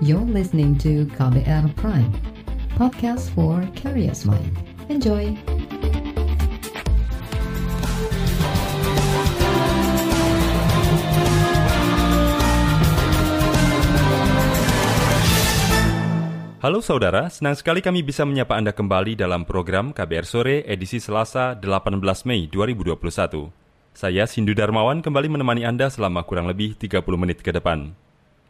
You're listening to KBR Prime, podcast for curious mind. Enjoy! Halo saudara, senang sekali kami bisa menyapa Anda kembali dalam program KBR Sore edisi Selasa 18 Mei 2021. Saya Sindu Darmawan kembali menemani Anda selama kurang lebih 30 menit ke depan.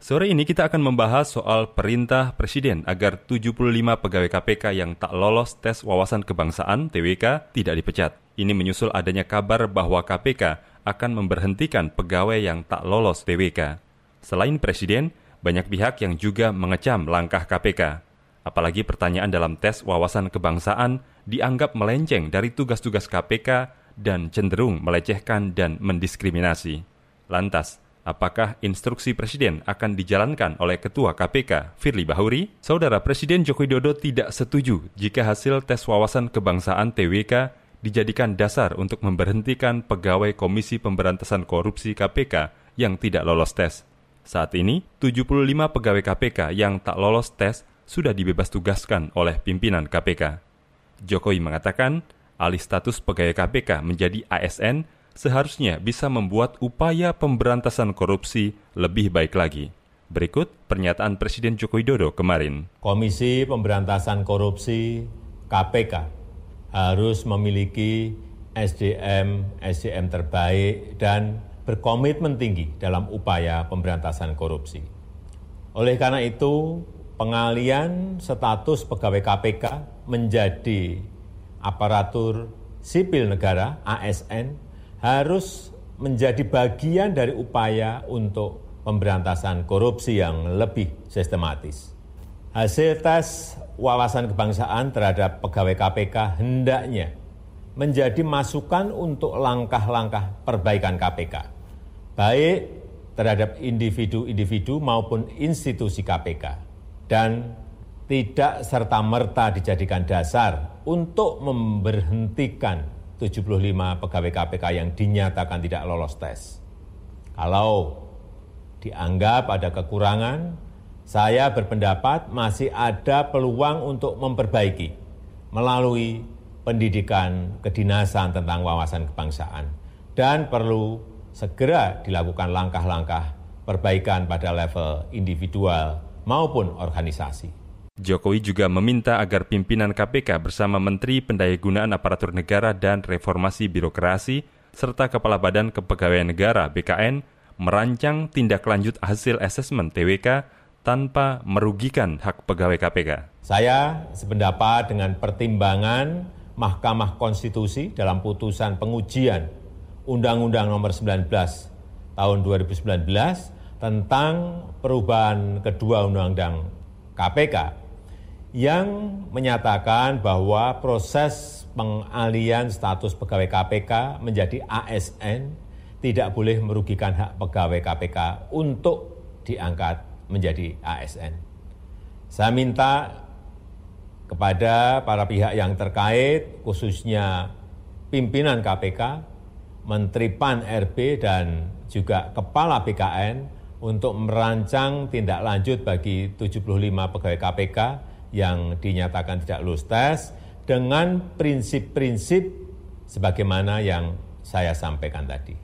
Sore ini kita akan membahas soal perintah Presiden agar 75 pegawai KPK yang tak lolos tes wawasan kebangsaan TWK tidak dipecat. Ini menyusul adanya kabar bahwa KPK akan memberhentikan pegawai yang tak lolos TWK. Selain Presiden, banyak pihak yang juga mengecam langkah KPK. Apalagi pertanyaan dalam tes wawasan kebangsaan dianggap melenceng dari tugas-tugas KPK dan cenderung melecehkan dan mendiskriminasi. Lantas, apakah instruksi Presiden akan dijalankan oleh Ketua KPK, Firly Bahuri? Saudara Presiden Joko Widodo tidak setuju jika hasil tes wawasan kebangsaan TWK dijadikan dasar untuk memberhentikan pegawai Komisi Pemberantasan Korupsi KPK yang tidak lolos tes. Saat ini, 75 pegawai KPK yang tak lolos tes sudah dibebas tugaskan oleh pimpinan KPK. Jokowi mengatakan, alih status pegawai KPK menjadi ASN seharusnya bisa membuat upaya pemberantasan korupsi lebih baik lagi. Berikut pernyataan Presiden Joko Widodo kemarin. Komisi Pemberantasan Korupsi KPK harus memiliki SDM SDM terbaik dan berkomitmen tinggi dalam upaya pemberantasan korupsi. Oleh karena itu, pengalian status pegawai KPK menjadi aparatur sipil negara ASN harus menjadi bagian dari upaya untuk pemberantasan korupsi yang lebih sistematis. Hasil tes wawasan kebangsaan terhadap pegawai KPK hendaknya menjadi masukan untuk langkah-langkah perbaikan KPK, baik terhadap individu-individu maupun institusi KPK, dan tidak serta-merta dijadikan dasar untuk memberhentikan 75 pegawai KPK yang dinyatakan tidak lolos tes. Kalau dianggap ada kekurangan, saya berpendapat masih ada peluang untuk memperbaiki melalui pendidikan kedinasan tentang wawasan kebangsaan dan perlu segera dilakukan langkah-langkah perbaikan pada level individual maupun organisasi. Jokowi juga meminta agar pimpinan KPK bersama Menteri Pendayagunaan Aparatur Negara dan Reformasi Birokrasi serta Kepala Badan Kepegawaian Negara BKN merancang tindak lanjut hasil asesmen TWK tanpa merugikan hak pegawai KPK. Saya sependapat dengan pertimbangan Mahkamah Konstitusi dalam putusan pengujian Undang-Undang Nomor 19 Tahun 2019 tentang perubahan kedua Undang-Undang KPK yang menyatakan bahwa proses pengalian status pegawai KPK menjadi ASN tidak boleh merugikan hak pegawai KPK untuk diangkat menjadi ASN. Saya minta kepada para pihak yang terkait, khususnya pimpinan KPK, Menteri PAN RB, dan juga Kepala BKN untuk merancang tindak lanjut bagi 75 pegawai KPK yang dinyatakan tidak lulus tes dengan prinsip-prinsip sebagaimana yang saya sampaikan tadi.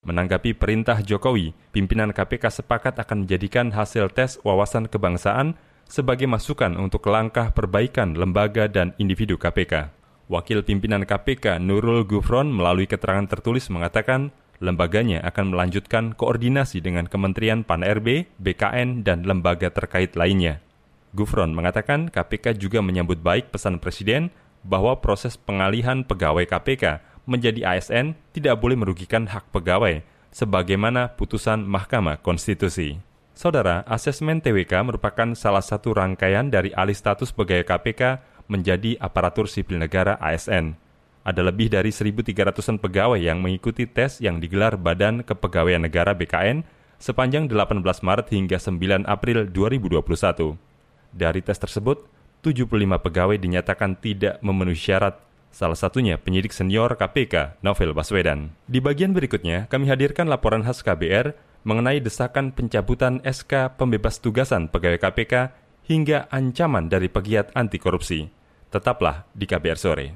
Menanggapi perintah Jokowi, pimpinan KPK sepakat akan menjadikan hasil tes wawasan kebangsaan sebagai masukan untuk langkah perbaikan lembaga dan individu KPK. Wakil pimpinan KPK Nurul Gufron melalui keterangan tertulis mengatakan lembaganya akan melanjutkan koordinasi dengan Kementerian PAN-RB, BKN, dan lembaga terkait lainnya. Gufron mengatakan KPK juga menyambut baik pesan Presiden bahwa proses pengalihan pegawai KPK menjadi ASN tidak boleh merugikan hak pegawai, sebagaimana putusan Mahkamah Konstitusi. Saudara, asesmen TWK merupakan salah satu rangkaian dari alih status pegawai KPK menjadi aparatur sipil negara ASN. Ada lebih dari 1.300-an pegawai yang mengikuti tes yang digelar Badan Kepegawaian Negara BKN sepanjang 18 Maret hingga 9 April 2021. Dari tes tersebut, 75 pegawai dinyatakan tidak memenuhi syarat salah satunya penyidik senior KPK, Novel Baswedan. Di bagian berikutnya, kami hadirkan laporan khas KBR mengenai desakan pencabutan SK pembebas tugasan pegawai KPK hingga ancaman dari pegiat anti korupsi. Tetaplah di KBR sore.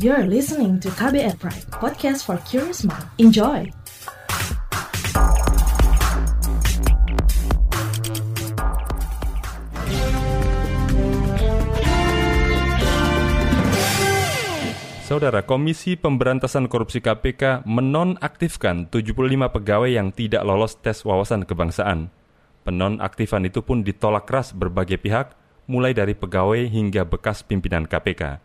You're listening to KBR Pride, podcast for curious mind. Enjoy. Saudara Komisi Pemberantasan Korupsi KPK menonaktifkan 75 pegawai yang tidak lolos tes wawasan kebangsaan. Penonaktifan itu pun ditolak keras berbagai pihak, mulai dari pegawai hingga bekas pimpinan KPK.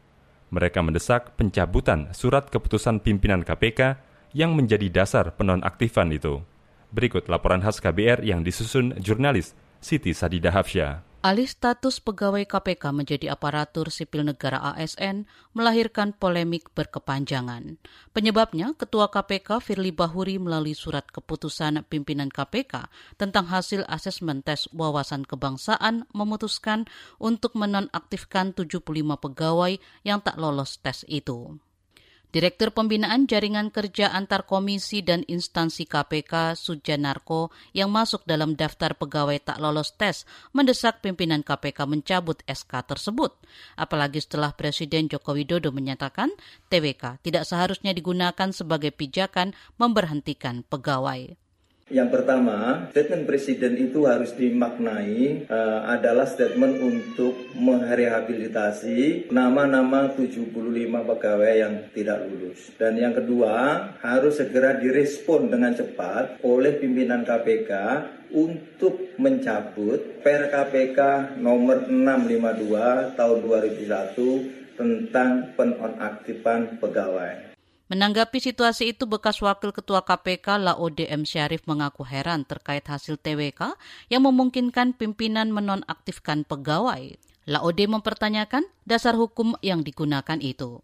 Mereka mendesak pencabutan surat keputusan pimpinan KPK yang menjadi dasar penonaktifan itu. Berikut laporan khas KBR yang disusun jurnalis Siti Sadida Hafsyah. Alih status pegawai KPK menjadi aparatur sipil negara ASN melahirkan polemik berkepanjangan. Penyebabnya, Ketua KPK Firly Bahuri melalui surat keputusan pimpinan KPK tentang hasil asesmen tes wawasan kebangsaan memutuskan untuk menonaktifkan 75 pegawai yang tak lolos tes itu. Direktur Pembinaan Jaringan Kerja Antar Komisi dan Instansi KPK Sujanarko yang masuk dalam daftar pegawai tak lolos tes mendesak pimpinan KPK mencabut SK tersebut. Apalagi setelah Presiden Joko Widodo menyatakan TWK tidak seharusnya digunakan sebagai pijakan memberhentikan pegawai. Yang pertama, statement presiden itu harus dimaknai uh, adalah statement untuk merehabilitasi nama-nama 75 pegawai yang tidak lulus. Dan yang kedua, harus segera direspon dengan cepat oleh pimpinan KPK untuk mencabut Per KPK nomor 652 tahun 2001 tentang penonaktifan pegawai. Menanggapi situasi itu, bekas Wakil Ketua KPK Laode M. Syarif mengaku heran terkait hasil TWK yang memungkinkan pimpinan menonaktifkan pegawai. Laode mempertanyakan dasar hukum yang digunakan itu.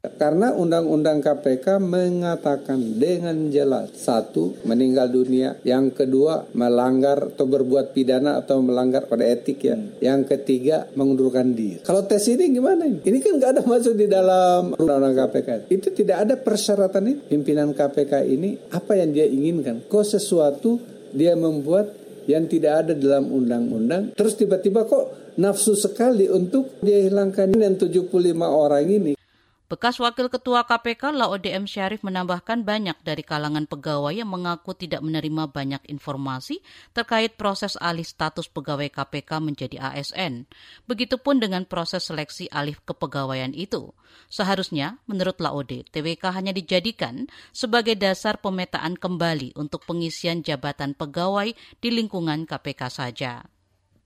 Karena Undang-Undang KPK mengatakan dengan jelas satu meninggal dunia, yang kedua melanggar atau berbuat pidana atau melanggar pada etik ya, yang ketiga mengundurkan diri. Kalau tes ini gimana? Ini kan nggak ada masuk di dalam Undang-Undang KPK. Itu tidak ada persyaratan ini. Pimpinan KPK ini apa yang dia inginkan? Kok sesuatu dia membuat yang tidak ada dalam undang-undang, terus tiba-tiba kok nafsu sekali untuk dia hilangkan yang 75 orang ini. Bekas Wakil Ketua KPK Laodem Syarif menambahkan banyak dari kalangan pegawai yang mengaku tidak menerima banyak informasi terkait proses alih status pegawai KPK menjadi ASN. Begitupun dengan proses seleksi alih kepegawaian itu. Seharusnya, menurut Laode, TWK hanya dijadikan sebagai dasar pemetaan kembali untuk pengisian jabatan pegawai di lingkungan KPK saja.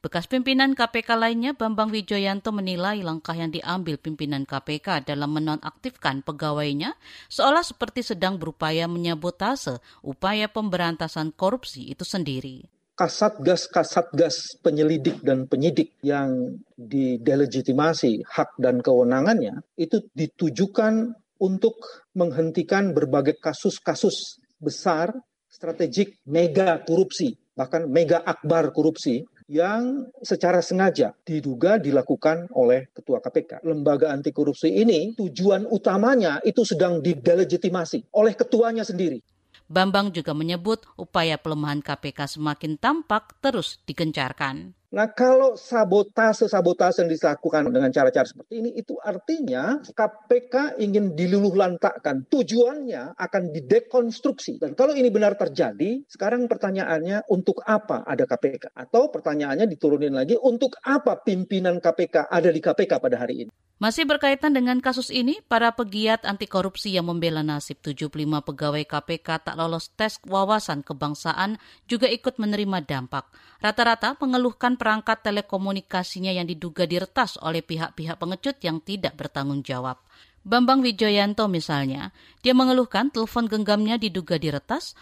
Bekas pimpinan KPK lainnya Bambang Wijoyanto menilai langkah yang diambil pimpinan KPK dalam menonaktifkan pegawainya seolah seperti sedang berupaya menyabotase upaya pemberantasan korupsi itu sendiri. Kasatgas-kasatgas penyelidik dan penyidik yang didelegitimasi hak dan kewenangannya itu ditujukan untuk menghentikan berbagai kasus-kasus besar strategik mega korupsi bahkan mega akbar korupsi yang secara sengaja diduga dilakukan oleh Ketua KPK. Lembaga anti korupsi ini tujuan utamanya itu sedang didelegitimasi oleh ketuanya sendiri. Bambang juga menyebut upaya pelemahan KPK semakin tampak terus digencarkan. Nah, kalau sabotase-sabotase yang dilakukan dengan cara-cara seperti ini, itu artinya KPK ingin diluluh lantakkan. Tujuannya akan didekonstruksi. Dan kalau ini benar terjadi, sekarang pertanyaannya untuk apa ada KPK? Atau pertanyaannya diturunin lagi, untuk apa pimpinan KPK ada di KPK pada hari ini? Masih berkaitan dengan kasus ini, para pegiat anti korupsi yang membela nasib 75 pegawai KPK tak lolos tes wawasan kebangsaan juga ikut menerima dampak. Rata-rata mengeluhkan perangkat telekomunikasinya yang diduga diretas oleh pihak-pihak pengecut yang tidak bertanggung jawab. Bambang Wijoyanto misalnya, dia mengeluhkan telepon genggamnya diduga diretas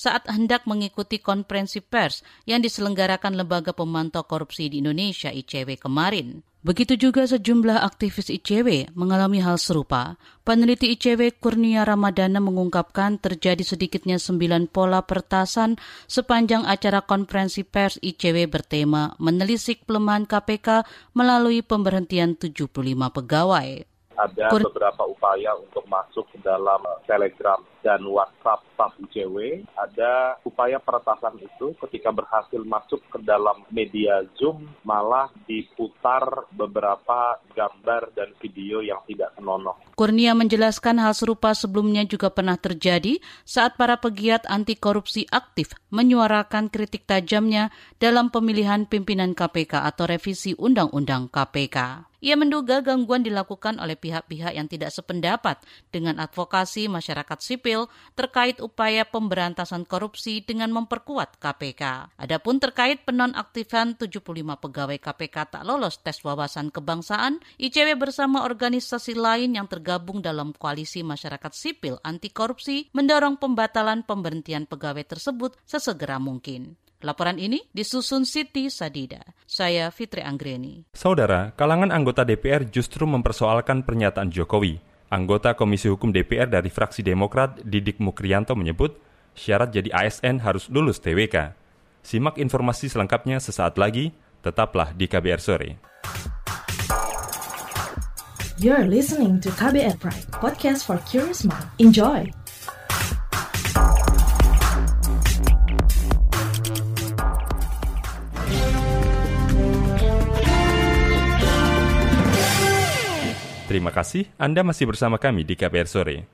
saat hendak mengikuti konferensi pers yang diselenggarakan Lembaga Pemantau Korupsi di Indonesia ICW kemarin. Begitu juga sejumlah aktivis ICW mengalami hal serupa. Peneliti ICW Kurnia Ramadana mengungkapkan terjadi sedikitnya sembilan pola pertasan sepanjang acara konferensi pers ICW bertema menelisik pelemahan KPK melalui pemberhentian 75 pegawai ada Kur beberapa upaya untuk masuk ke dalam Telegram dan WhatsApp staf ICW. Ada upaya peretasan itu ketika berhasil masuk ke dalam media Zoom malah diputar beberapa gambar dan video yang tidak senonoh. Kurnia menjelaskan hal serupa sebelumnya juga pernah terjadi saat para pegiat anti korupsi aktif menyuarakan kritik tajamnya dalam pemilihan pimpinan KPK atau revisi Undang-Undang KPK. Ia menduga gangguan dilakukan oleh pihak-pihak yang tidak sependapat dengan advokasi masyarakat sipil terkait upaya pemberantasan korupsi dengan memperkuat KPK. Adapun terkait penonaktifan 75 pegawai KPK tak lolos tes wawasan kebangsaan, ICW bersama organisasi lain yang tergabung dalam koalisi masyarakat sipil anti korupsi mendorong pembatalan pemberhentian pegawai tersebut sesegera mungkin. Laporan ini disusun Siti Sadida. Saya Fitri Anggreni. Saudara, kalangan anggota DPR justru mempersoalkan pernyataan Jokowi. Anggota Komisi Hukum DPR dari fraksi Demokrat, Didik Mukrianto menyebut, syarat jadi ASN harus lulus TWK. Simak informasi selengkapnya sesaat lagi, tetaplah di KBR Sore. You're listening to KBR Pride, podcast for curious mind. Enjoy! Terima kasih Anda masih bersama kami di KPR Sore.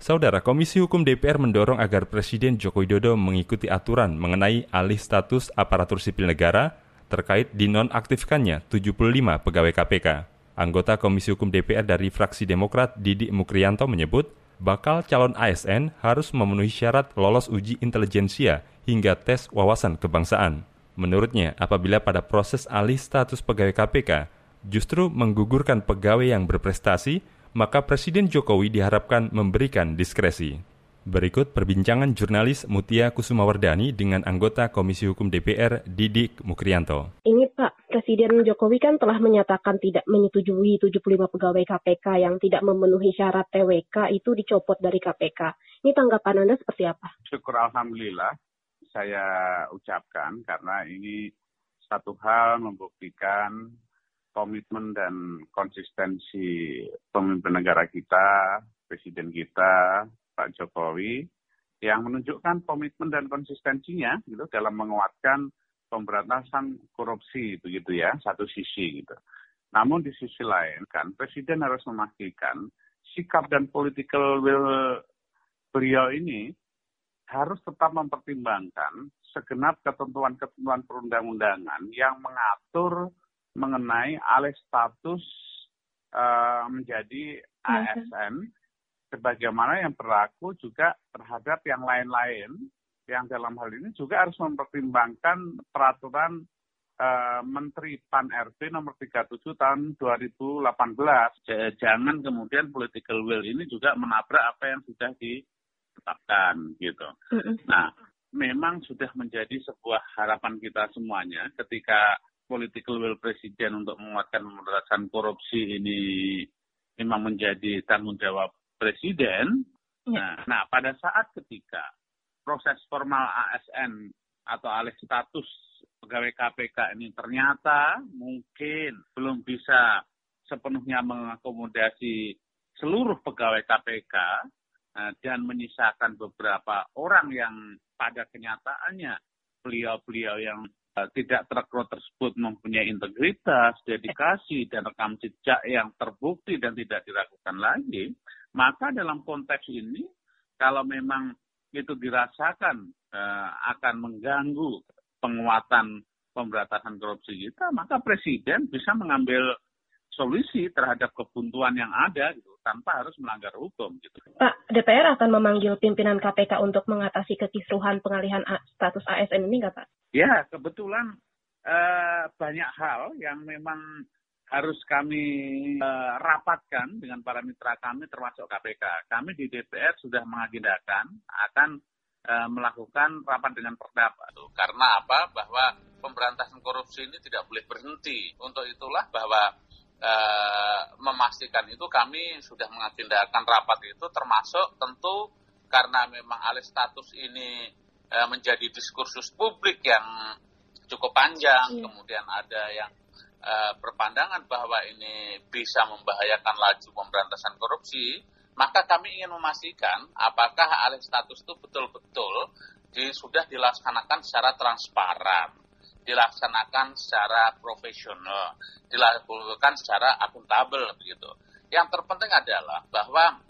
Saudara Komisi Hukum DPR mendorong agar Presiden Joko Widodo mengikuti aturan mengenai alih status aparatur sipil negara terkait dinonaktifkannya 75 pegawai KPK. Anggota Komisi Hukum DPR dari fraksi Demokrat Didi Mukrianto menyebut, bakal calon ASN harus memenuhi syarat lolos uji intelijensia hingga tes wawasan kebangsaan. Menurutnya, apabila pada proses alih status pegawai KPK justru menggugurkan pegawai yang berprestasi, maka Presiden Jokowi diharapkan memberikan diskresi. Berikut perbincangan jurnalis Mutia Kusumawardani dengan anggota Komisi Hukum DPR Didik Mukrianto. Ini Pak, Presiden Jokowi kan telah menyatakan tidak menyetujui 75 pegawai KPK yang tidak memenuhi syarat TWK itu dicopot dari KPK. Ini tanggapan Anda seperti apa? Syukur Alhamdulillah saya ucapkan karena ini satu hal membuktikan komitmen dan konsistensi pemimpin negara kita, presiden kita, Pak Jokowi, yang menunjukkan komitmen dan konsistensinya gitu dalam menguatkan pemberantasan korupsi begitu ya, satu sisi gitu. Namun di sisi lain kan presiden harus memastikan sikap dan political will beliau ini harus tetap mempertimbangkan segenap ketentuan-ketentuan perundang-undangan yang mengatur mengenai alih status uh, menjadi ASN sebagaimana yang berlaku juga terhadap yang lain-lain yang dalam hal ini juga harus mempertimbangkan peraturan uh, Menteri Pan RB nomor 37 tahun 2018. Jangan kemudian political will ini juga menabrak apa yang sudah ditetapkan gitu. Nah, memang sudah menjadi sebuah harapan kita semuanya ketika political will presiden untuk menguatkan pemberantasan korupsi ini memang menjadi tanggung jawab presiden. Ya. Nah, nah, pada saat ketika proses formal ASN atau alih status pegawai KPK ini ternyata mungkin belum bisa sepenuhnya mengakomodasi seluruh pegawai KPK eh, dan menyisakan beberapa orang yang pada kenyataannya beliau-beliau yang tidak terkeluar tersebut mempunyai integritas, dedikasi, dan rekam jejak yang terbukti dan tidak diragukan lagi, maka dalam konteks ini, kalau memang itu dirasakan uh, akan mengganggu penguatan pemberantasan korupsi kita, maka presiden bisa mengambil solusi terhadap kebuntuan yang ada gitu tanpa harus melanggar hukum gitu. Pak, DPR akan memanggil pimpinan KPK untuk mengatasi kekisruhan pengalihan status ASN ini nggak Pak? Ya, kebetulan eh, banyak hal yang memang harus kami eh, rapatkan dengan para mitra kami termasuk KPK. Kami di DPR sudah mengagendakan akan eh, melakukan rapat dengan pendapat. Karena apa? Bahwa pemberantasan korupsi ini tidak boleh berhenti. Untuk itulah bahwa eh, memastikan itu kami sudah mengagendakan rapat itu termasuk tentu karena memang alih status ini Eh, menjadi diskursus publik yang cukup panjang, iya. kemudian ada yang uh, berpandangan bahwa ini bisa membahayakan laju pemberantasan korupsi, maka kami ingin memastikan apakah alih status itu betul-betul di, sudah dilaksanakan secara transparan, dilaksanakan secara profesional, dilakukan secara akuntabel begitu. Yang terpenting adalah bahwa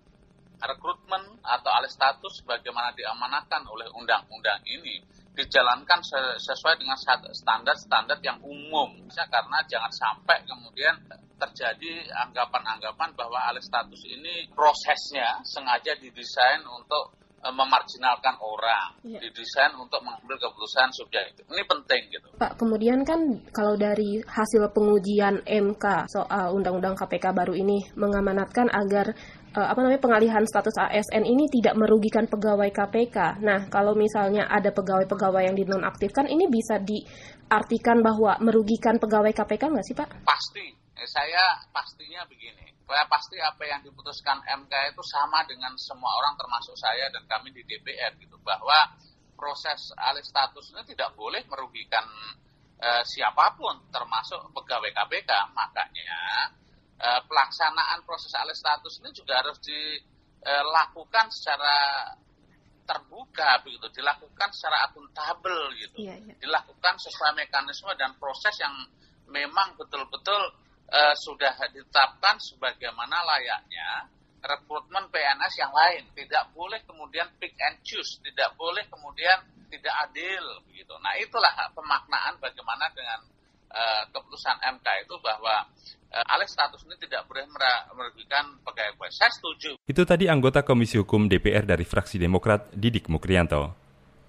rekrutmen atau alih status bagaimana diamanahkan oleh undang-undang ini dijalankan sesuai dengan standar-standar yang umum. Karena jangan sampai kemudian terjadi anggapan-anggapan bahwa alih status ini prosesnya sengaja didesain untuk e, memarginalkan orang, ya. didesain untuk mengambil keputusan subjektif. Ini penting gitu. Pak, kemudian kan kalau dari hasil pengujian MK soal Undang-Undang KPK baru ini mengamanatkan agar uh, apa namanya pengalihan status ASN ini tidak merugikan pegawai KPK. Nah, kalau misalnya ada pegawai-pegawai yang dinonaktifkan, ini bisa diartikan bahwa merugikan pegawai KPK nggak sih, Pak? Pasti. Eh, saya pastinya begini. Saya pasti apa yang diputuskan MK itu sama dengan semua orang termasuk saya dan kami di DPR gitu bahwa proses alih statusnya tidak boleh merugikan uh, siapa pun termasuk pegawai KPK. Makanya Eh, pelaksanaan proses alih status ini juga harus dilakukan secara terbuka begitu, dilakukan secara akuntabel gitu, iya, iya. dilakukan sesuai mekanisme dan proses yang memang betul-betul uh, sudah ditetapkan sebagaimana layaknya rekrutmen PNS yang lain. Tidak boleh kemudian pick and choose, tidak boleh kemudian tidak adil begitu. Nah itulah pemaknaan bagaimana dengan uh, keputusan MK itu bahwa uh, alih status ini tidak boleh merugikan pegawai. Saya setuju. Itu tadi anggota Komisi Hukum DPR dari fraksi Demokrat Didik Mukrianto.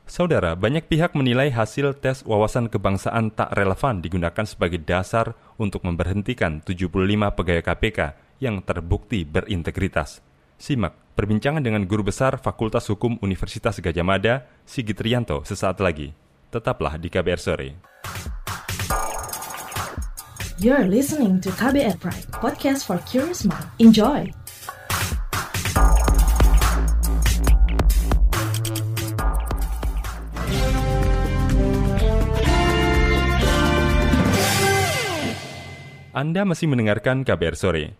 Saudara, banyak pihak menilai hasil tes wawasan kebangsaan tak relevan digunakan sebagai dasar untuk memberhentikan 75 pegawai KPK yang terbukti berintegritas. Simak perbincangan dengan Guru Besar Fakultas Hukum Universitas Gajah Mada, Sigit Rianto, sesaat lagi. Tetaplah di KBR Sore. You're listening to KBR Pride, podcast for curious mind. Enjoy! Anda masih mendengarkan KBR Sore.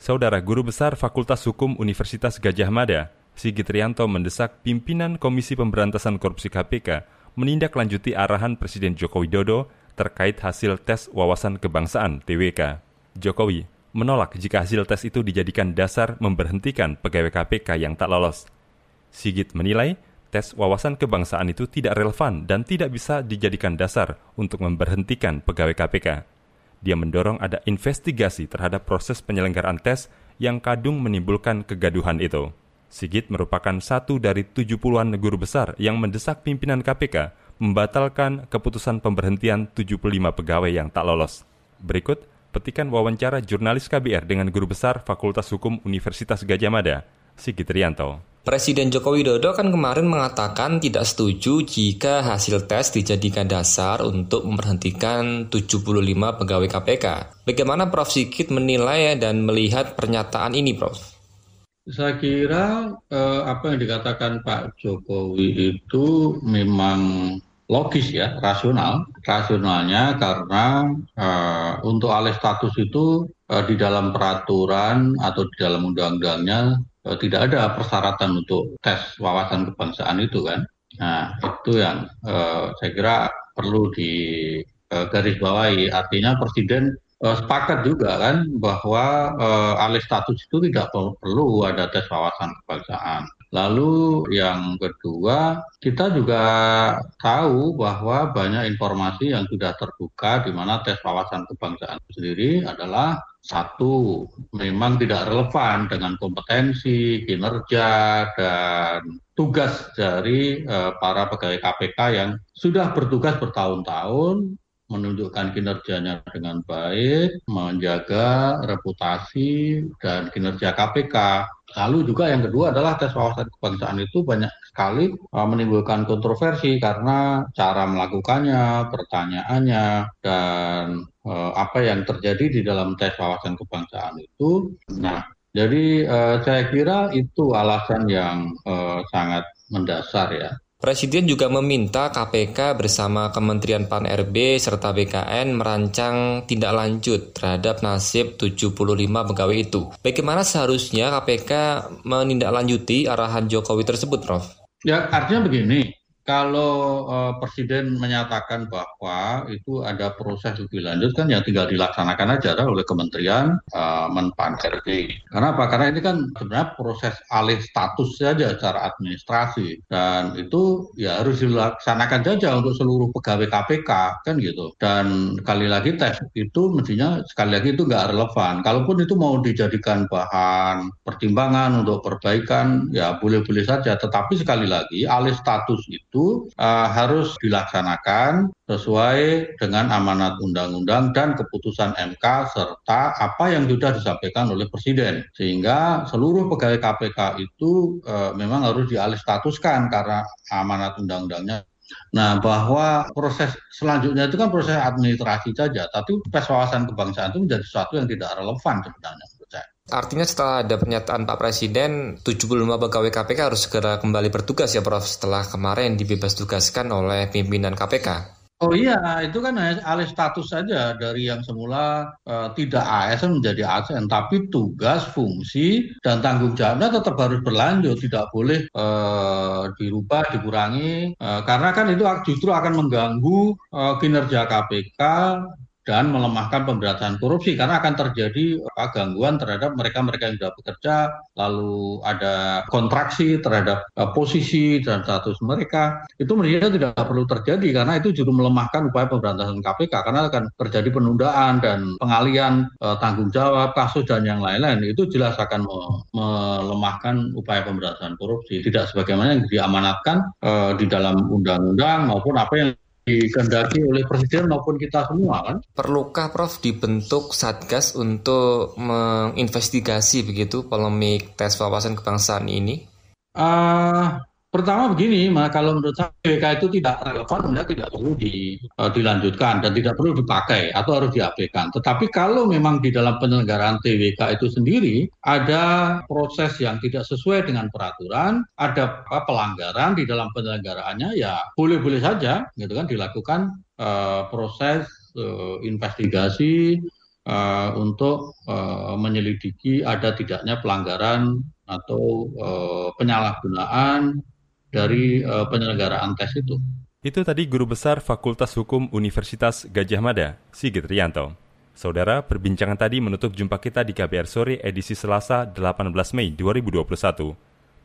Saudara Guru Besar Fakultas Hukum Universitas Gajah Mada, Sigit Rianto mendesak pimpinan Komisi Pemberantasan Korupsi KPK menindaklanjuti arahan Presiden Joko Widodo terkait hasil tes wawasan kebangsaan TWK. Jokowi menolak jika hasil tes itu dijadikan dasar memberhentikan pegawai KPK yang tak lolos. Sigit menilai tes wawasan kebangsaan itu tidak relevan dan tidak bisa dijadikan dasar untuk memberhentikan pegawai KPK. Dia mendorong ada investigasi terhadap proses penyelenggaraan tes yang kadung menimbulkan kegaduhan itu. Sigit merupakan satu dari 70-an guru besar yang mendesak pimpinan KPK membatalkan keputusan pemberhentian 75 pegawai yang tak lolos. Berikut petikan wawancara jurnalis KBR dengan guru besar Fakultas Hukum Universitas Gajah Mada, Sigit Rianto. Presiden Joko Widodo kan kemarin mengatakan tidak setuju jika hasil tes dijadikan dasar untuk memberhentikan 75 pegawai KPK. Bagaimana Prof. Sigit menilai dan melihat pernyataan ini, Prof? Saya kira eh, apa yang dikatakan Pak Jokowi itu memang logis ya, rasional. Rasionalnya karena eh, untuk alih status itu eh, di dalam peraturan atau di dalam undang-undangnya tidak ada persyaratan untuk tes wawasan kebangsaan itu kan. Nah itu yang eh, saya kira perlu digarisbawahi. Eh, Artinya Presiden uh, sepakat juga kan bahwa uh, alih status itu tidak perlu ada tes wawasan kebangsaan. Lalu yang kedua, kita juga tahu bahwa banyak informasi yang sudah terbuka di mana tes wawasan kebangsaan sendiri adalah satu, memang tidak relevan dengan kompetensi, kinerja, dan tugas dari uh, para pegawai KPK yang sudah bertugas bertahun-tahun menunjukkan kinerjanya dengan baik, menjaga reputasi dan kinerja KPK. Lalu juga yang kedua adalah tes wawasan kebangsaan itu banyak sekali uh, menimbulkan kontroversi karena cara melakukannya, pertanyaannya, dan uh, apa yang terjadi di dalam tes wawasan kebangsaan itu. Nah, jadi uh, saya kira itu alasan yang sangat mendasar ya Presiden juga meminta KPK bersama Kementerian PAN-RB serta BKN merancang tindak lanjut terhadap nasib 75 pegawai itu. Bagaimana seharusnya KPK menindaklanjuti arahan Jokowi tersebut, Prof? Ya, artinya begini, kalau uh, Presiden menyatakan bahwa itu ada proses lebih lanjut kan ya tinggal dilaksanakan aja oleh Kementerian uh, Menpan RB. Karena apa? Karena ini kan sebenarnya proses alih status saja secara administrasi dan itu ya harus dilaksanakan saja untuk seluruh pegawai KPK kan gitu. Dan sekali lagi tes itu mestinya sekali lagi itu nggak relevan. Kalaupun itu mau dijadikan bahan pertimbangan untuk perbaikan ya boleh-boleh saja. Tetapi sekali lagi alih status itu itu uh, harus dilaksanakan sesuai dengan amanat undang-undang dan keputusan MK serta apa yang sudah disampaikan oleh Presiden. Sehingga seluruh pegawai KPK itu uh, memang harus dialih statuskan karena amanat undang-undangnya Nah, bahwa proses selanjutnya itu kan proses administrasi saja, tapi tes wawasan kebangsaan itu menjadi sesuatu yang tidak relevan sebenarnya. Artinya setelah ada pernyataan Pak Presiden, 75 pegawai KPK harus segera kembali bertugas ya Prof setelah kemarin dibebas tugaskan oleh pimpinan KPK. Oh iya, itu kan alih status saja dari yang semula uh, tidak ASN menjadi ASN, tapi tugas, fungsi, dan tanggung jawabnya tetap harus berlanjut, tidak boleh uh, dirubah, dikurangi, uh, karena kan itu justru akan mengganggu uh, kinerja KPK dan melemahkan pemberantasan korupsi karena akan terjadi apa, gangguan terhadap mereka-mereka yang sudah bekerja lalu ada kontraksi terhadap uh, posisi dan status mereka. Itu menurut tidak perlu terjadi karena itu justru melemahkan upaya pemberantasan KPK karena akan terjadi penundaan dan pengalian uh, tanggung jawab kasus dan yang lain-lain. Itu jelas akan me melemahkan upaya pemberantasan korupsi. Tidak sebagaimana yang diamanatkan di dalam undang-undang maupun apa yang dikendaki oleh presiden maupun kita semua kan. Perlukah Prof dibentuk satgas untuk menginvestigasi begitu polemik tes wawasan kebangsaan ini? Uh, Pertama begini, kalau menurut saya BK itu tidak relevan, tidak perlu di, uh, dilanjutkan dan tidak perlu dipakai atau harus diabaikan. Tetapi kalau memang di dalam penyelenggaraan TWK itu sendiri ada proses yang tidak sesuai dengan peraturan, ada pelanggaran di dalam penyelenggaraannya, ya boleh-boleh saja, gitu kan, dilakukan uh, proses uh, investigasi uh, untuk uh, menyelidiki ada tidaknya pelanggaran atau uh, penyalahgunaan dari uh, penyelenggaraan tes itu. Itu tadi Guru Besar Fakultas Hukum Universitas Gajah Mada, Sigit Rianto. Saudara, perbincangan tadi menutup jumpa kita di KBR Sore edisi Selasa 18 Mei 2021.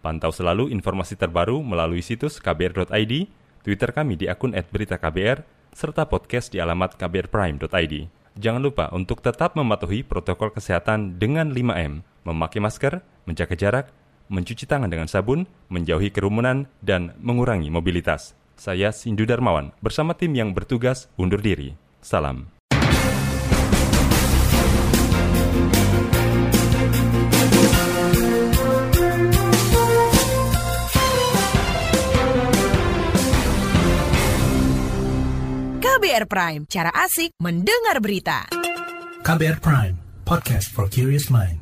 Pantau selalu informasi terbaru melalui situs kbr.id, Twitter kami di akun @beritaKBR, serta podcast di alamat kbrprime.id. Jangan lupa untuk tetap mematuhi protokol kesehatan dengan 5M, memakai masker, menjaga jarak, mencuci tangan dengan sabun, menjauhi kerumunan, dan mengurangi mobilitas. Saya Sindu Darmawan bersama tim yang bertugas undur diri. Salam. KBR Prime, cara asik mendengar berita. KBR Prime, podcast for curious mind.